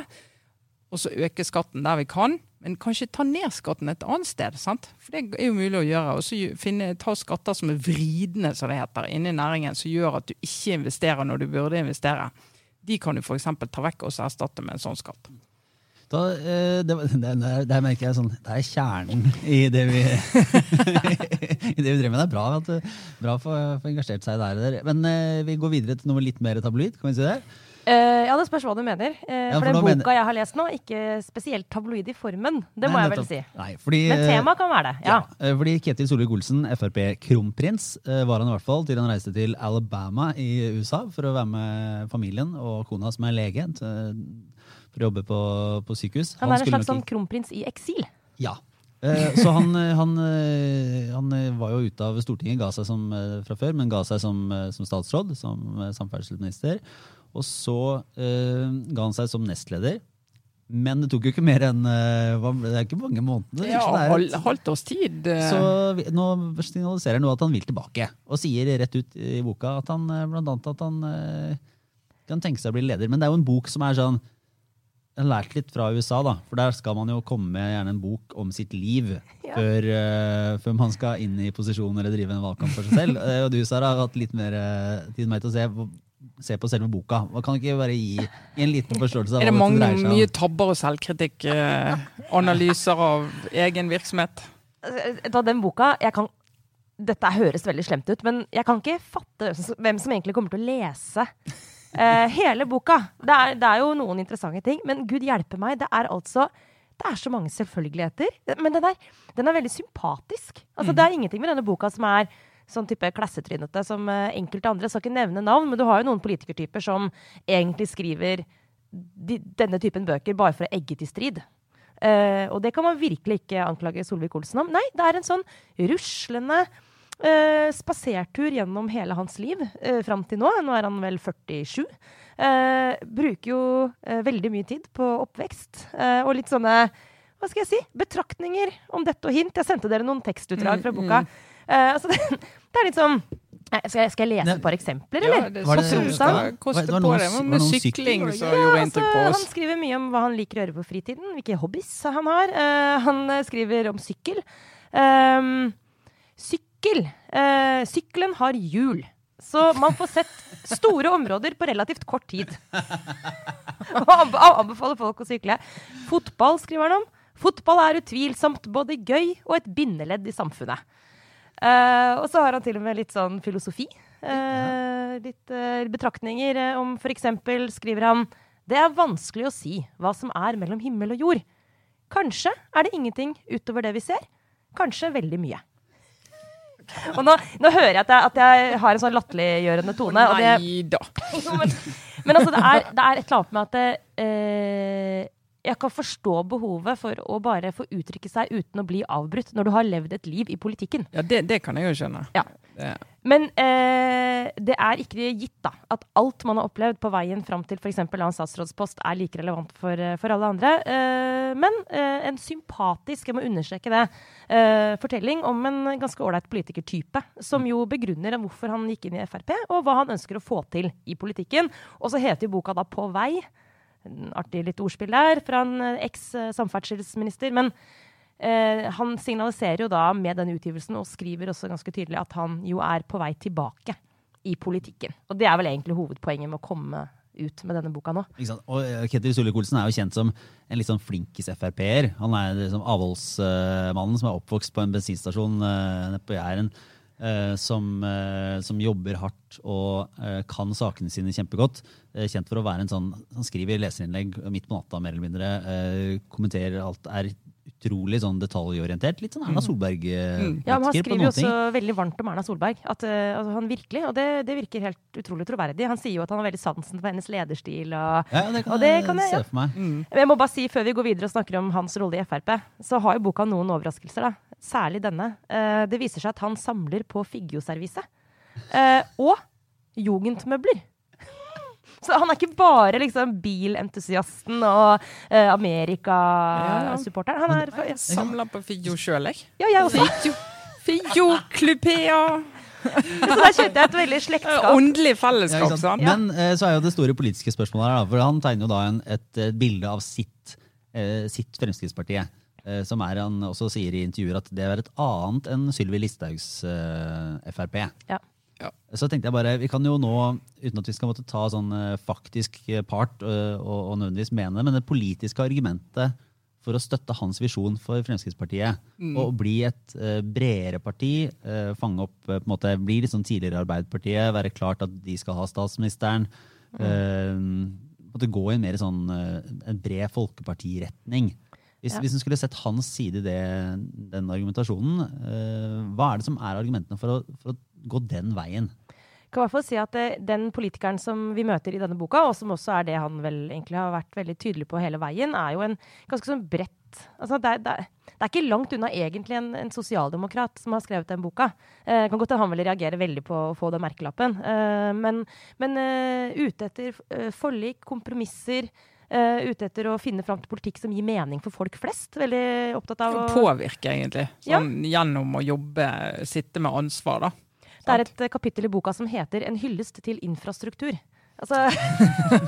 B: Og så øke skatten der vi kan men kanskje ta ned skatten et annet sted. sant? For det er jo mulig å gjøre. Og så ta skatter som er vridende, som det heter, inni næringen, som gjør at du ikke investerer når du burde investere. De kan du f.eks. ta vekk og erstatte med en sånn skatt.
A: Da, eh, det, (laughs) det, der merker jeg sånn Det er kjernen i det vi (laughs) i det vi driver med. Det er bra at bra for, for engasjert seg der. der. Men eh, vi går videre til noe litt mer tabloid. kan vi si det?
C: Eh, ja, det spørs hva du mener. Uh,
A: Ja,
C: for
A: for
C: den boka
A: mener-
C: jeg har lest nå, ikke spesielt tabloid i formen. Det må
A: Nei,
C: jeg vel si.
A: Nei, fordi,
C: Men
A: eh,
C: temaet kan være det. Ja.
A: ja fordi Ketil Solvik-Olsen, Frp-kronprins, var han i hvert fall til han reiste til Alabama i USA for å være med familien og kona som er lege, for å jobbe på, på sykehus.
C: Han er en slags
A: nok
C: sånn kronprins i eksil.
A: Ja. Så han, han, han var jo ute av Stortinget, ga seg som, fra før, men ga seg som, som statsråd, som samferdselsminister. Og så eh, ga han seg som nestleder. Men det tok jo ikke mer enn eh, Det er ikke mange måneder.
B: Ja,
A: så det er-
B: halv, tid. eh,
A: så vi- nå signaliserer han nå at han vil tilbake, og sier rett ut i boka at han eh, blant annet at han kan tenke seg å bli leder. Men det er jo en bok som er sånn Jeg har lært litt fra USA, da, for der skal man jo komme med gjerne en bok om sitt liv (laughs)
C: Ja.
A: før, uh, før man skal inn i posisjon eller drive en valgkamp for seg selv. (laughs) Og du, Sara, har hatt litt mer tid med meg til å se, se på selve boka. Man kan ikke bare gi, gi en liten forståelse av
B: er det
A: hva
B: mange,
A: dette dreier seg om?
B: mye tabber og selvkritikk? Eh, analyser av egen virksomhet?
C: Da den boka jeg kan, Dette høres veldig slemt ut, men jeg kan ikke fatte hvem som- egentlig kommer til å lese eh, hele boka. Det er, det er jo noen interessante ting, men gud hjelpe meg, det er altså det er så mange selvfølgeligheter. Men den er, den er veldig sympatisk. Altså, Det er ingenting med denne boka som er sånn type klassetrynete som eh, enkelte andre. Jeg skal ikke nevne navn, men du har jo noen politikertyper som egentlig skriver de, denne typen bøker bare for å egge til strid. Uh, og det kan man virkelig ikke anklage Solvik-Olsen om. Nei, det er en sånn ruslende uh, spasertur gjennom hele hans liv uh, fram til nå. Nå er han vel 47. Uh, bruker jo veldig mye tid på oppvekst og litt sånne hva skal jeg si, betraktninger om dette og hint. Jeg sendte dere noen tekstutdrag fra boka. Eh, altså, det, (laughs) det er litt sånn eh, skal jeg, skal jeg lese et par eksempler,
B: Ja, det
A: Var
B: er
A: det-
B: sånn du
A: var- det
B: det.
A: var noe,
B: med sykling
A: som
B: ja, gjorde inntrykk på
C: altså,
B: oss.
C: han skriver mye om hva han liker å gjøre på fritiden, hvilke hobbies han har. Uh, han skriver om sykkel. Um, sykkel. Uh, sykkelen har hjul. Så man får sett store områder på relativt kort tid. Og anbefaler folk å sykle. Fotball skriver han om. Fotball er utvilsomt både gøy og et bindeledd i samfunnet. Eh, og så har han til og med litt sånn filosofi. Eh, litt eh, betraktninger om f.eks. skriver han Det er vanskelig å si hva som er mellom himmel og jord. Kanskje er det ingenting utover det vi ser. Kanskje veldig mye. Og nå, nå hører jeg at jeg, at jeg har en sånn latterliggjørende tone.
B: Nei da. (laughs)
C: men, men altså, det er, det er et eller annet med at det, eh, jeg kan forstå behovet for å bare få uttrykke seg uten å bli avbrutt når du har levd et liv i politikken.
B: Ja, det, det kan jeg jo skjønne.
C: Ja.
B: Det,
C: Men eh, det er ikke gitt da, at alt man har opplevd på veien fram til f.eks. en statsrådspost, er like relevant for, eh, for alle andre. Eh, men eh, en sympatisk, jeg må understreke det, eh, fortelling om en ganske ålreit politikertype, som jo begrunner hvorfor han gikk inn i Frp, og hva han ønsker å få til i politikken. Og så heter jo boka da På vei. Artig litt ordspill der fra en eh, eks-samferdselsminister. Men Eh, han signaliserer jo da med den utgivelsen og skriver også ganske tydelig at han jo er på vei tilbake i politikken. Og det er vel egentlig hovedpoenget med å komme ut med denne boka nå.
A: Og eh, Ketil Solvik-Olsen er jo kjent som en litt sånn flinkis Frp-er. Han er liksom avholdsmannen som er oppvokst på en bensinstasjon uh, nede på Jæren. Eh, som, eh, som jobber hardt og eh, kan sakene sine kjempegodt. Kjent for å være en sånn Han skriver leserinnlegg midt på natta, mer eller mindre. kommenterer alt. Er utrolig sånn detaljorientert. Litt sånn Erna Solberg. Mm.
C: Ja, men Han skriver jo også veldig varmt om Erna Solberg. At, eh, altså, han virkelig, Og det, det virker helt utrolig troverdig. Han sier jo at han har veldig sansen for hennes lederstil. og...
A: Ja, det kan
C: og det
A: jeg
C: kan jeg-
A: se for meg.
B: mm.
C: Men Jeg må bare si, Før vi går videre og snakker om hans rolle i Frp, så har jo boka noen overraskelser. da. Særlig denne. Eh, det viser seg at han samler på Figgjo-servise. Eh, og jugendmøbler. Så han er ikke bare liksom bilentusiasten og uh, Amerika-supporteren. Han er
B: ja, Samla på Figgjo sjøl, jeg.
C: Ja, jeg også.
B: Figgjo, Figgjo Klupea.
C: Så der kjente jeg et veldig slektskap.
B: Åndelig
A: Ja,
B: fellesskap, Ja?
A: Men uh, så er jo det store politiske spørsmålet her, da, for han tegner jo da en, et, et, bilde av sitt, uh, sitt Fremskrittspartiet. Eh, som er han også sier i intervjuer at det er et annet enn Sylvi Listhaugs eh, Frp.
C: Ja.
B: Ja.
A: Så tenkte jeg bare, Vi kan jo nå, uten at vi skal måtte ta sånn eh, faktisk eh, part og, og nødvendigvis mene det, men det politiske argumentet for å støtte hans visjon for Fremskrittspartiet og bli et bredere parti, fange opp på en måte, Bli litt sånn tidligere Arbeiderpartiet, være klart at de skal ha statsministeren. Mm. måtte gå i en mer sånn en bred folkepartiretning. Hvis,
C: Ja.
A: hvis en skulle sett hans side i det, den argumentasjonen, hva er det som er argumentene for å, for å gå den veien?
C: Jeg kan i hvert fall si at eh, Den politikeren som vi møter i denne boka, og som også er det han vel egentlig har vært veldig tydelig på hele veien, er jo en ganske sånn bredt altså det, er, det, det er ikke langt unna egentlig en, en sosialdemokrat som har skrevet den boka. Eh, kan godt hende han vil reagere veldig på å få den merkelappen. Eh, men men uh, ute etter eh, forlik, kompromisser. Uh, ute etter å finne fram til politikk som gir mening for folk flest. Veldig opptatt av å
B: Påvirke, egentlig. Sånn, Gjennom å jobbe, sitte med ansvar, da.
C: Det er et eh, kapittel i boka som heter 'En hyllest til infrastruktur'. Altså,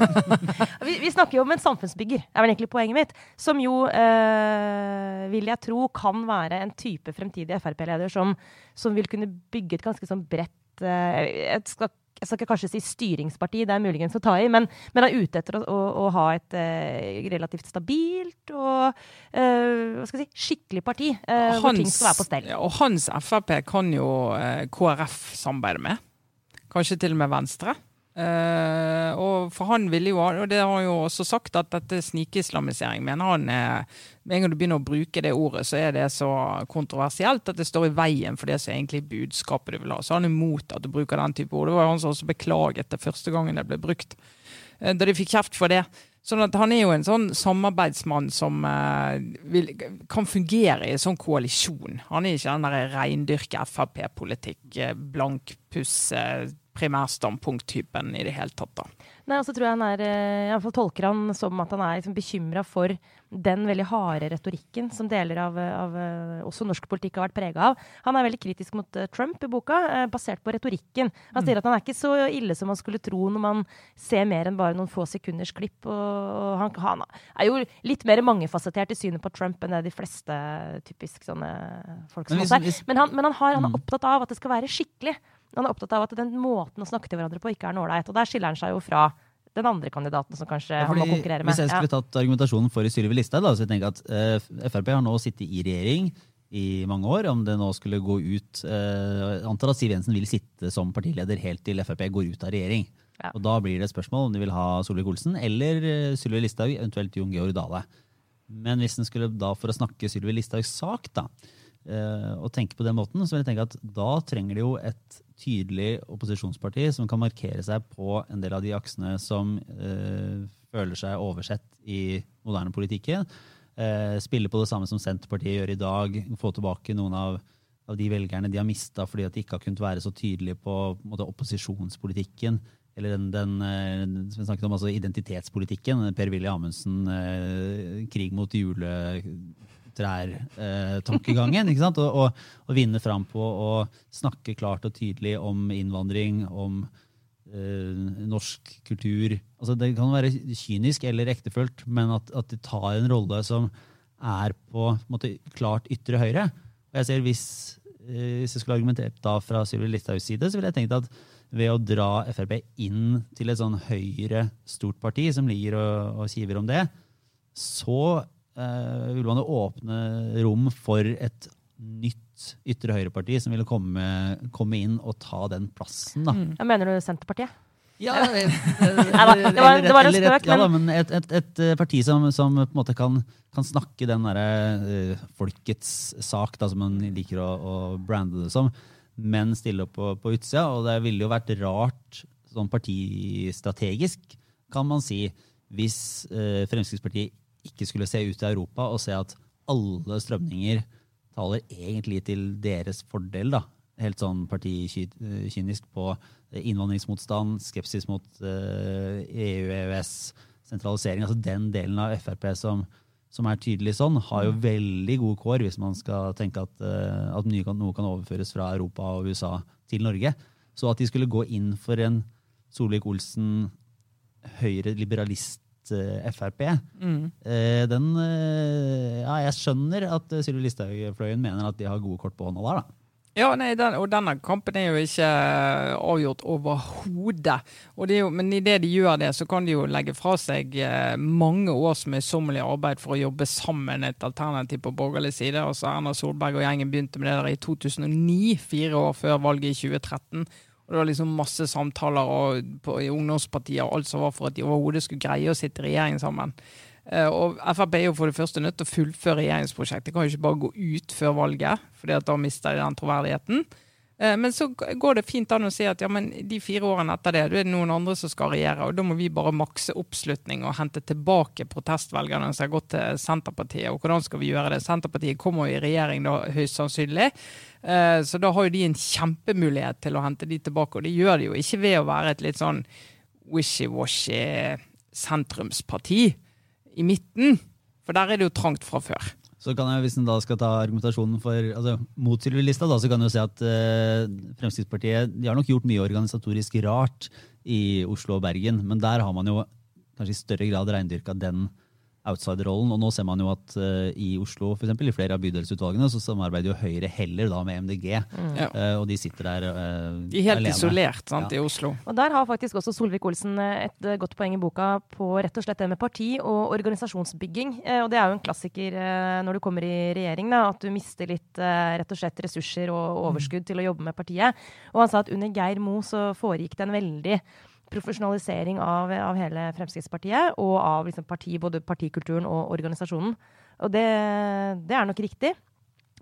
C: (laughs) vi, vi snakker jo om en samfunnsbygger, er vel egentlig poenget mitt. Som jo, eh, vil jeg tro, kan være en type fremtidig Frp-leder som, som vil kunne bygge et ganske sånn bredt eh, jeg, skal, jeg skal ikke kanskje si styringsparti, det er muligens å ta i, men, men er ute etter å, å, å ha et eh, relativt stabilt og eh, si, skikkelig parti, eh, hvor ting skal være på stell.
B: ja, og hans Frp kan jo eh, KrF samarbeide med. Kanskje til og med Venstre. Eh, og for han ville jo, og det har han jo også sagt, at dette snikislamisering mener han er Med en gang du begynner å bruke det ordet, så er det så kontroversielt at det står i veien for det som er egentlig budskapet du vil ha. Så han er imot at du bruker den type ord. Det var jo han som også beklaget det første gangen det ble brukt. uh, Da de fikk kjeft for det. Sånn at Han er jo en sånn samarbeidsmann som uh, vil, kan fungere i en sånn koalisjon. Han er ikke den der reindyrke Frp-politikk, eh, blankpuss, eh, primærstandpunkt-typen i det hele tatt. da.
C: Nei, og så tror jeg han er, Iallfall i alle fall tolker han som at han er liksom bekymra for den veldig harde retorikken som deler av, av eh, også norsk politikk har vært prega av. Han er veldig kritisk mot eh, Trump i boka, eh, basert på retorikken. Han sier at han er ikke så ille som man skulle tro når man ser mer enn bare noen få sekunders klipp. Og, han, han er jo litt mer mangefasettert i synet på Trump enn det de fleste typisk sånne folk som oss er. Men, han, men han, har, han
A: Mm.
C: er opptatt av at det skal være skikkelig. Han er opptatt av at den måten å snakke til hverandre på ikke er ålreit. Og der skiller han seg jo fra den andre kandidaten som kanskje
A: Ja,
C: han må konkurrere med.
A: Hvis jeg
C: Ja.
A: skulle tatt argumentasjonen for Sylvi Listhaug, så jeg tenker at uh, Frp har nå sittet i regjering i mange år. Om det nå skulle gå ut uh, Jeg antar at Siv Jensen vil sitte som partileder helt til Frp går ut av regjering.
C: Ja.
A: Og Da blir det et spørsmål om de vil ha Solvik-Olsen eller eh, Sylvi Listhaug, eventuelt Jon Georg Dale. Men hvis en skulle da for å snakke Sylvi Listhaugs sak, da, eh, og tenke på den måten, så vil jeg tenke at da trenger de jo et tydelig opposisjonsparti som kan markere seg på en del av de aksene som eh, føler seg oversett i moderne politikken. Eh, spille på det samme som Senterpartiet gjør i dag. Få tilbake noen av, av de velgerne de har mista fordi at de ikke har kunnet være så tydelige på, på måte, opposisjonspolitikken. Eller den, den eh, som vi snakket om, altså identitetspolitikken. Per-Willy Amundsen, eh, krig mot juletrær-tankegangen. Ikke sant? Og, og, og vinne fram på å snakke klart og tydelig om innvandring, om eh, norsk kultur. Altså, det kan være kynisk eller ektefølt, men at, at de tar en rolle som er på, en måte, klart ytre høyre. Og jeg ser hvis, eh, hvis jeg skulle argumentert da fra Sylvi Listhaugs side, så ville jeg tenkt at ved å dra Frp inn til et sånn høyre, stort parti som ligger og, og kiver om det, så eh, vil man jo åpne rom for et nytt ytre høyreparti som ville komme, komme inn og ta den plassen. da.
C: Ja, mener du Senterpartiet?
A: Ja, (laughs)
C: Nei da, det var- det var en spøk,
A: ja,
C: men
A: et, et, et eh, parti som, som på en måte kan, kan snakke den derre uh, folkets sak, da, som man liker å, å brande det som, men stille opp på, på utsida. Og det ville jo vært rart sånn partistrategisk, kan man si, hvis uh, Fremskrittspartiet ikke skulle se ut i Europa og se at alle strømninger taler egentlig til deres fordel. da. Helt sånn partikynisk på eh, innvandringsmotstand, skepsis mot eh, EU, EØS, sentralisering. Altså den delen av Frp som, som er tydelig sånn, har jo veldig gode kår hvis man skal tenke at, eh, at noe kan overføres fra Europa og USA til Norge. Så at de skulle gå inn for en Solvik-Olsen høyre liberalist Frp, Mm. den eh, Ja, jeg skjønner at eh, Sylvi Listhaug-fløyen mener at de har gode kort på hånda der, da.
B: Ja, nei, den, og denne kampen er jo ikke eh, avgjort overhodet. Er men idet de gjør det, så kan de jo legge fra seg eh, mange års møysommelig arbeid for å jobbe sammen et alternativ på borgerlig side. Altså Erna Solberg og gjengen begynte med det der i 2009, fire år før valget i 2013. Og det var liksom masse samtaler og, på, i ungdomspartier og alt som var for at de overhodet skulle greie å sitte i regjering sammen. Uh, og Frp er jo for det første nødt til å fullføre regjeringsprosjektet. De kan jo ikke bare gå ut før valget, for da mister de den troverdigheten. Eh, men så går det fint an å si at ja, men de fire årene etter det, det er det noen andre som skal regjere. Og da må vi bare makse oppslutning og hente tilbake protestvelgerne som har gått til Senterpartiet. Og hvordan skal vi gjøre det? Senterpartiet kommer jo i regjering da, høyst sannsynlig. Eh, så da har jo de en kjempemulighet til å hente de tilbake. Og det gjør de jo ikke ved å være et litt sånn wishy-washy sentrumsparti i midten. For der er det jo trangt fra før.
A: Så kan jeg, Hvis en da skal ta argumentasjonen for altså, mot Sylvi-lista, så kan en si at eh, Fremskrittspartiet de har nok gjort mye organisatorisk rart i Oslo og Bergen, men der har man jo kanskje i større grad reindyrka den outsider-rollen. Og nå ser man jo at uh, i Oslo, for eksempel, i flere av bydelsutvalgene, så samarbeider jo Høyre heller da med MDG. Mm. Uh, og de sitter der uh,
B: De er helt alene. isolert sant, ja. i Oslo.
C: Og der har faktisk også Solvik-Olsen et godt poeng i boka på rett og slett det med parti og organisasjonsbygging. og det er jo en klassiker når du kommer i regjering, da, at du mister litt rett og slett ressurser og overskudd mm. til å jobbe med partiet. Og han sa at under Geir Mo så foregikk det en veldig profesjonalisering av, av, hele Fremskrittspartiet og av liksom, parti, både partikulturen og organisasjonen. Og det, det, er nok riktig.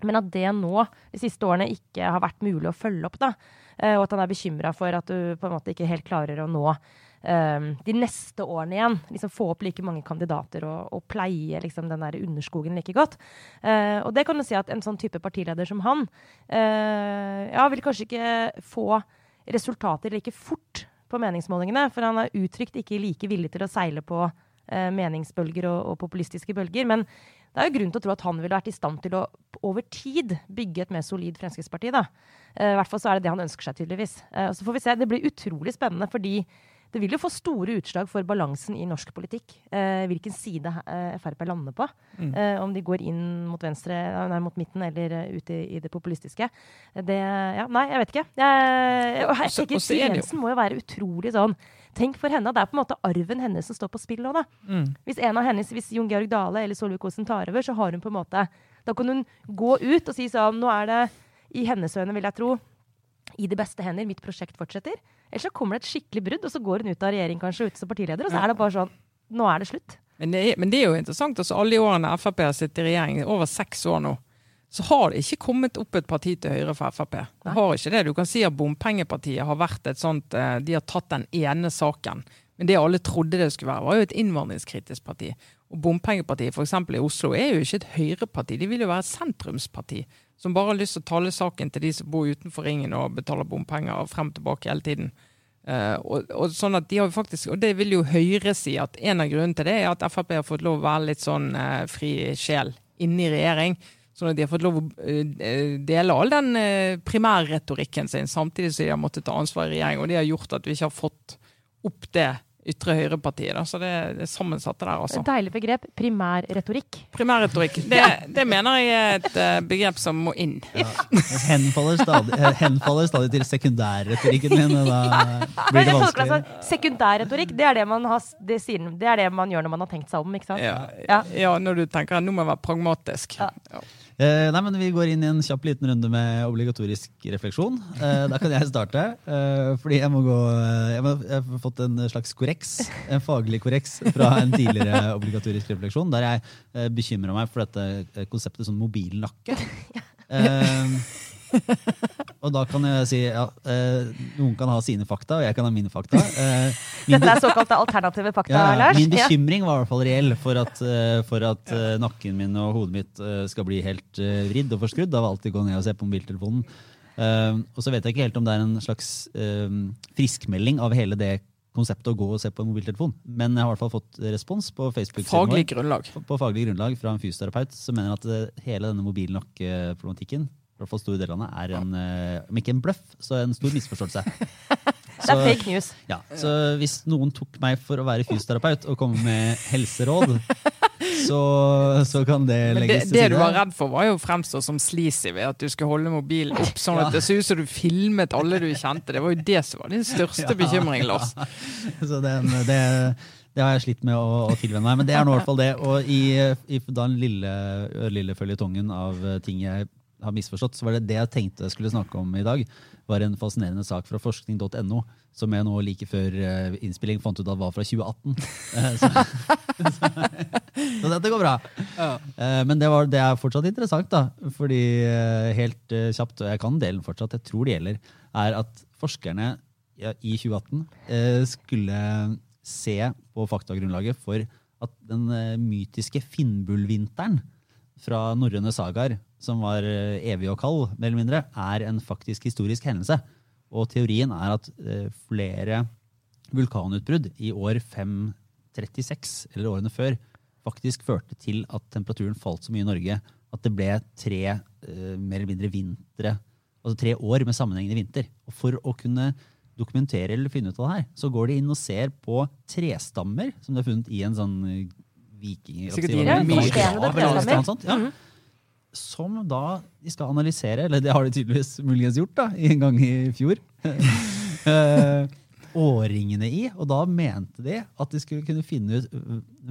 C: Men at det nå, de siste årene, ikke har vært mulig å følge opp, da, eh, og at han er bekymra for at du på en måte ikke helt klarer å nå um, de neste årene igjen. liksom Få opp like mange kandidater og, og pleie liksom, den der underskogen like godt. Uh, og det kan du si at en sånn type partileder som han uh, ja, vil kanskje ikke få resultater like fort på meningsmålingene. For han er uttrykt ikke like villig til å seile på eh, meningsbølger og, og, populistiske bølger. Men det er jo grunn til å tro at han ville vært i stand til å over tid bygge et mer solid Fremskrittsparti. da. Eh, I hvert fall så er det det han ønsker seg, tydeligvis. Eh, så får vi se. Det blir utrolig spennende, fordi det vil jo få store utslag for balansen i norsk politikk. Eh, hvilken side eh, Frp lander på. Mm. Eh, om de går inn mot venstre, nei, mot midten eller uh, ut i, i, det populistiske. Det Ja, nei, jeg vet ikke. Jeg, og jeg tenker Siv må jo være utrolig sånn Tenk for henne, Det er på en måte arven hennes som står på spill nå. da. Mm. Hvis en av hennes, hvis Jon Georg Dale eller Solvik-Olsen tar over, så har hun på en måte Da kan hun gå ut og si sånn Nå er det i hennes øyne, vil jeg tro, i de beste hender. Mitt prosjekt fortsetter. Eller så kommer det et skikkelig brudd, og så går hun ut av regjering kanskje ut som partileder, og så er det bare sånn Nå er det slutt.
B: Men det er, men det er jo interessant. altså Alle de årene Frp har sittet i regjering, over seks år nå, så har det ikke kommet opp et parti til høyre for Frp. Det har ikke det. Du kan si at Bompengepartiet har vært et sånt eh, De har tatt den ene saken. Men det alle trodde det skulle være, var jo et innvandringskritisk parti. Og Bompengepartiet f.eks. i Oslo er jo ikke et høyreparti, de vil jo være et sentrumsparti som bare har lyst til å tale saken til de som bor utenfor ringen og betaler bompenger frem og tilbake hele tiden. Uh, og, og, sånn at de har faktisk, og det vil jo Høyre si, at en av grunnene til det er at Frp har fått lov å være litt sånn uh, fri sjel inne i regjering. Sånn at de har fått lov å uh, dele all den primærretorikken sin, samtidig som de har måttet ta ansvar i regjering. Og det har gjort at vi ikke har fått opp det ytre høyre-partiet. Så det, det er sammensatte der, altså.
C: Deilig begrep. Primærretorikk.
B: Primærretorikk. Det, det, mener jeg er et uh, begrep som må inn. Ja.
A: Henfaller, stadig, henfaller stadig til sekundærretorikken min. Da blir det vanskelig.
C: Altså, sekundærretorikk, det er det, man har, det, det er det man gjør når man har tenkt seg om, ikke sant?
B: Ja, ja. ja når du tenker at nå må jeg være pragmatisk. Ja.
A: Eh, nei, men Vi går inn i en kjapp liten runde med obligatorisk refleksjon. Eh, da kan jeg starte. Eh, fordi jeg må gå eh, jeg, må, jeg, har fått en slags korreks, en faglig korreks fra en tidligere obligatorisk refleksjon, der jeg eh, bekymra meg for dette eh, konseptet sånn mobilnakke. (laughs) Eh, (laughs) og da kan jeg si ja, eh, noen kan ha sine fakta, og jeg kan ha mine fakta. Eh, (laughs)
C: min Dette er såkalte alternative fakta, ja, Lars.
A: Min bekymring var i hvert fall reell for at, eh, for at nakken min og hodet mitt skal bli helt vridd og forskrudd av alltid gå ned og se på mobiltelefonen. og så vet jeg ikke helt om det er en slags friskmelding av hele det konseptet å gå og se på en mobiltelefon. Men jeg har i hvert fall fått respons på Facebook
B: faglig grunnlag.
A: På, på, faglig grunnlag fra en fysioterapeut som mener at hele denne mobilnokkeproblematikken i hvert fall store deler av det, er en, eh, om ikke en bløff, så en stor misforståelse. (laughs)
C: det er fake news.
A: Ja, så hvis noen tok meg for å være fysioterapeut og komme med helseråd, (laughs) så, så kan det
B: det,
A: legges til
B: det
A: side.
B: du var redd for, var jo å fremstå som sleazy ved at du skulle holde mobilen opp sånn at det så ut som du filmet alle du kjente. Det var jo det som var din største (laughs) bekymring, Lars.
A: Så det, det, det har jeg slitt med å, å tilvenne meg, men det er nå i hvert fall det. Og i, i den lille, lille føljetongen av ting jeg har misforstått, så var det det jeg tenkte jeg skulle snakke om i dag, var en fascinerende sak fra forskning.no, som jeg nå like før eh, innspilling fant ut at var fra 2018. (laughs) Eh, så, så, (laughs) så dette går bra. Ja. Men det, var, det er fortsatt interessant, da. Fordi eh, helt eh, kjapt, og jeg kan delen fortsatt, jeg tror det gjelder, er at forskerne ja, i 2018 eh, skulle se på faktagrunnlaget for at den eh, mytiske Finnbullvinteren fra norrøne sagaer, som var eh, evig og kald, mer eller mindre, er en faktisk historisk hendelse. Og teorien er at eh, flere vulkanutbrudd i år 536, eller årene før, faktisk førte til at temperaturen falt så mye i Norge at det ble tre eh, mer eller mindre vintre, altså tre år med sammenhengende vinter. Og for å kunne dokumentere eller finne ut av det her, så går de inn og ser på trestammer som de har funnet i en sånn eh, viking...
B: Sikkert
C: Ja,
A: sånt, ja. Som da de skal analysere, eller det har de tydeligvis muligens gjort da, en gang i fjor, (laughs) eh, årringene i. Og da mente de at de skulle kunne finne ut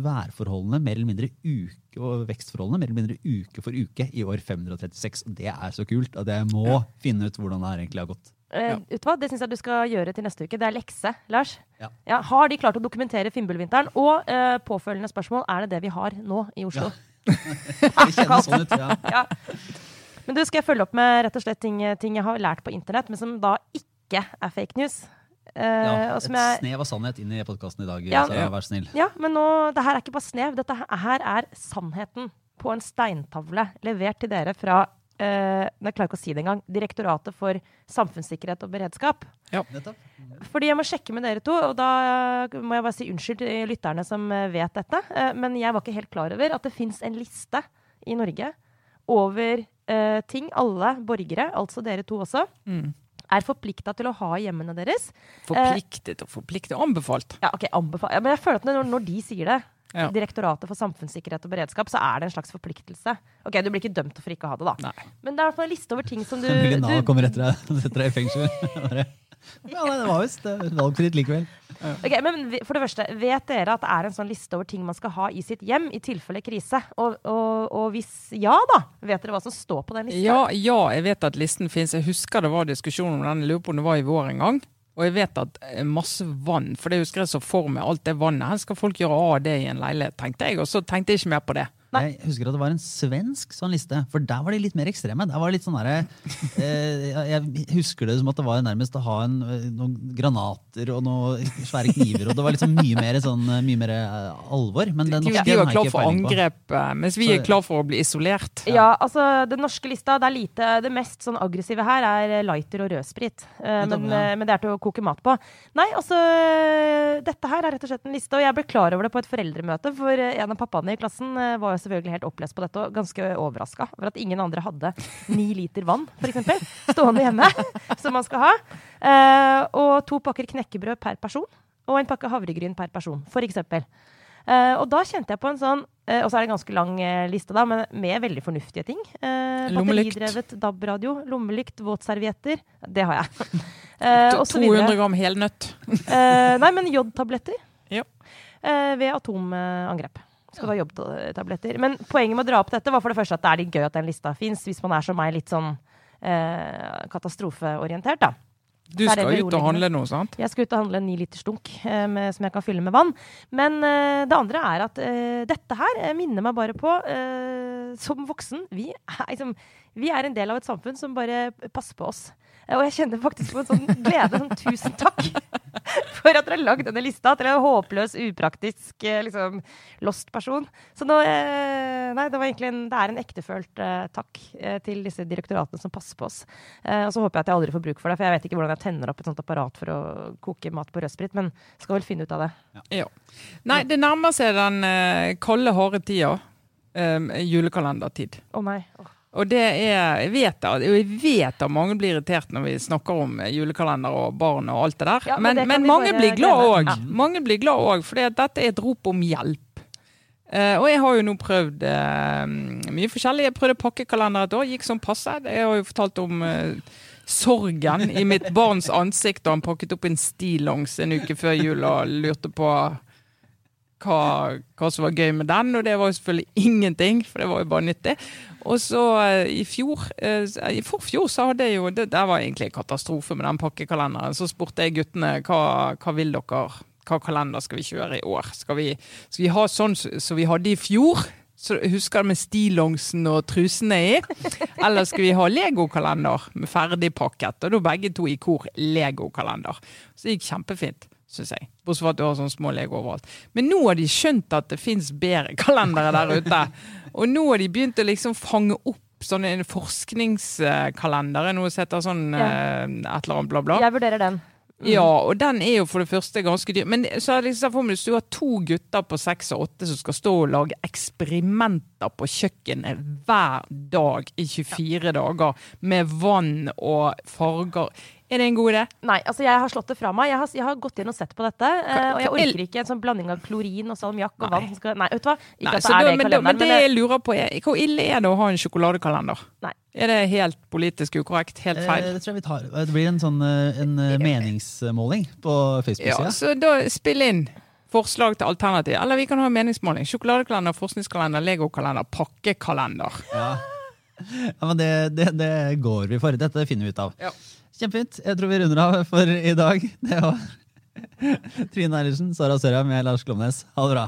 A: værforholdene mer eller mindre uke, og vekstforholdene mer eller mindre uke for uke i år 536. Og det er så kult at jeg må finne ut hvordan det her egentlig har gått.
C: Eh,
B: Ja.
C: Det syns jeg du skal gjøre til neste uke. Det er lekse, Lars.
A: Ja.
C: har de klart å dokumentere Finnbullvinteren? Og eh, påfølgende spørsmål, er det det vi har nå i Oslo?
A: Det (laughs) kjennes sånn ut, ja. (laughs)
C: Ja. Men du, skal jeg følge opp med rett og slett ting, ting jeg har lært på internett, men som da ikke er fake news? Uh,
A: ja et
C: jeg,
A: snev av sannhet inn i podkasten i dag,
C: Ja.
A: Sara. Vær snill.
C: ja, men nå, det her er ikke bare snev. Dette her er sannheten på en steintavle levert til dere fra eh, Jeg klarer ikke å si det engang. Direktoratet for samfunnssikkerhet og beredskap.
A: Ja.
C: Fordi jeg må sjekke med dere to, og da må jeg bare si unnskyld til lytterne som eh, vet dette. eh, Men jeg var ikke helt klar over at det fins en liste i Norge over eh, ting alle borgere, altså dere to også,
B: Mm.
C: er forplikta til å ha i hjemmene deres.
B: Forpliktet og forpliktet. Anbefalt.
C: Ja, ok, anbefalt. ja, Men jeg føler at når, når de sier det,
B: Ja.
C: Direktoratet for samfunnssikkerhet og beredskap, så er det en slags forpliktelse. Ok, Du blir ikke dømt for ikke å ha det, da.
B: Nei.
C: Men det er i hvert fall en liste over ting som du, (laughs)
A: Nav
C: du
A: kommer etter deg (laughs) og setter deg i fengsel. (laughs) Ja, nei, det var visst valgfritt likevel.
C: Ok, men for det første, Vet dere at det er en sånn liste over ting man skal ha i sitt hjem i tilfelle krise? Og, og, og hvis ja, da, vet dere hva som står på den lista?
B: Ja, ja, jeg vet at listen fins. Jeg husker det var diskusjon om den. Jeg lurer på om det var i vår en gang. Og jeg vet at eh, masse vann, for det husker jeg så for meg, alt det vannet. Her skal folk gjøre av det i en leilighet, tenkte jeg. Og så tenkte jeg ikke mer på det.
C: Nei.
A: Jeg husker at det var en svensk sånn liste, for der var de litt mer ekstreme. Der var det litt sånn der, eh, Jeg husker det som at det var nærmest å ha en, eh, noen granater og noen svære kniver, og det var liksom mye mer sånn eh, mye mer eh, alvor. Men den norske
B: de var klar for angrep, mens vi er klar for å bli isolert.
C: Ja, altså Den norske lista, det er lite Det mest sånn aggressive her er lighter og rødsprit. Eh, men, men det er til å koke mat på. Nei, altså Dette her er rett og slett en liste, og jeg ble klar over det på et foreldremøte. For en av pappaene i klassen eh, var selvfølgelig helt opplest på dette og ganske overraska over at ingen andre hadde ni liter vann, f.eks., stående hjemme, (laughs) som man skal ha. Eh, og to pakker knekkebrød per person. Og en pakke havregryn per person, f.eks. Uh, og da kjente jeg på en sånn eh, Og så er det en ganske lang eh, liste, da, men med veldig fornuftige ting. Uh, Batteridrevet DAB-radio, lommelykt, våtservietter. Det har jeg. (laughs) Eh, og så
B: 200 gram helnøtt.
C: Eh, nei, men jodtabletter.
B: Ja.
C: Eh, ved atomangrep. Skal du ha jobbtabletter? Men poenget med å dra opp dette var for det første at det er litt gøy at den lista fins, hvis man er som meg, litt sånn eh, katastrofeorientert, da.
B: Du skal ut og handle noe, sant?
C: Jeg skal ut og handle en ni liters dunk eh, med, som jeg kan fylle med vann. Men eh, det andre er at eh, dette her eh, minner meg bare på eh, Som voksen, vi er, liksom, vi er en del av et samfunn som bare passer på oss. Og jeg kjenner faktisk på en sånn glede. Sånn, tusen takk for at dere har lagd denne lista til en håpløs, upraktisk, eh, liksom, lost person. Så nå eh, Nei, det var en, det er en ektefølt eh, takk til disse direktoratene som passer på oss. Og så håper jeg at jeg aldri får bruk for det, for jeg vet ikke hvordan jeg tenner opp et sånt apparat for å koke mat på rødsprit, men skal vel finne ut av det.
B: Ja. Nei, det nærmer seg den kolde kalde, harde tida. Um, julekalendertid.
C: Å nei. Åh.
B: Og det er Jeg vet jeg vet at mange blir irritert når vi snakker om eh, julekalender og barn og alt det der.
C: Ja, men
B: men,
C: det
B: men mange blir glad også.
C: Ja.
B: Mange blir glad òg, for dette er et rop om hjelp. Uh, og jeg har jo nå prøvd uh, mye forskjellig. Jeg prøvde pakkekalender et år, gikk som passe. Jeg har jo fortalt om uh, sorgen i mitt barns ansikt da han pakket opp en stillongs en uke før jul og lurte på hva, hva, som var gøy med den, og det var jo selvfølgelig (laughs) ingenting, for det var jo bare nyttig. Og så uh, i fjor, uh, i forfjor, så hadde jeg jo Det det var egentlig en katastrofe med den pakkekalenderen. Så spurte jeg guttene hva, hva vil dere, hva kalender skal vi kjøre i år? Skal vi, skal vi ha sånn som så vi hadde i fjor? Så husker du med stillongsen og trusene i? Eller skal vi ha legokalender med ferdigpakket? Og da begge to i kor legokalender. Så det gikk kjempefint syns jeg. Bortsett fra at du har sånne små Lego overalt. Men nå har de skjønt at det fins bedre kalendere der ute. (laughs) Og nå har de begynt å liksom fange opp sånne forskningskalendere. Noe som heter sånn ja. eh, et eller annet bla, bla.
C: Jeg vurderer den.
B: Mm. Ja, og den er jo for det første ganske dyr. Men så er liksom for meg, hvis du har to gutter på seks og åtte som skal stå og lage eksperimenter på kjøkkenet hver dag i 24 ja. dager med vann og farger er det en god idé?
C: Nei, altså jeg har slått det fra meg. Jeg har, jeg har gått inn og sett på dette. Uh, og jeg orker ikke en sånn blanding av klorin og salmiakk og vann. Skal, nei, vet du hva? Ikke nei, at det er det
B: kalenderen. Men det jeg lurer på er, hvor ille er det å ha en sjokoladekalender? Nei. Er det helt politisk ukorrekt? Helt feil?
A: Eh, det tror jeg vi tar. Det blir en sånn eh, en meningsmåling på Facebook-sida.
B: Ja, så da spill inn forslag til alternativ. Eller vi kan ha meningsmåling. Sjokoladekalender, forskningskalender, legokalender, pakkekalender.
A: Ja. ja men det, det, det, går vi for. Dette finner vi ut av. Ja. Kjempefint. Jeg tror vi runder av for i dag. Det var (laughs) Trine Eilertsen, Sara Sørheim, jeg Lars Klomnes. Ha det bra.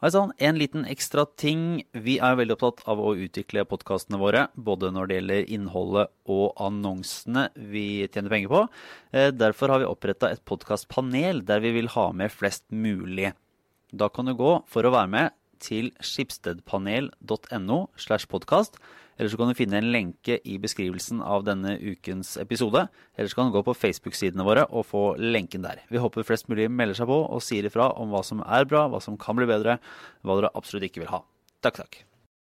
D: Hei sann, en liten ekstra ting. Vi er veldig opptatt av å utvikle podkastene våre, både når det gjelder innholdet og annonsene vi tjener penger på. Eh, derfor har vi oppretta et podkastpanel der vi vil ha med flest mulig. Da kan du gå for å være med til skipstedpanel.no slash podkast eller så kan du finne en lenke i beskrivelsen av denne ukens episode. Eller så kan du gå på Facebook-sidene våre og få lenken der. Vi håper flest mulig melder seg på og sier ifra om hva som er bra, hva som kan bli bedre, hva dere absolutt ikke vil ha. Takk, takk.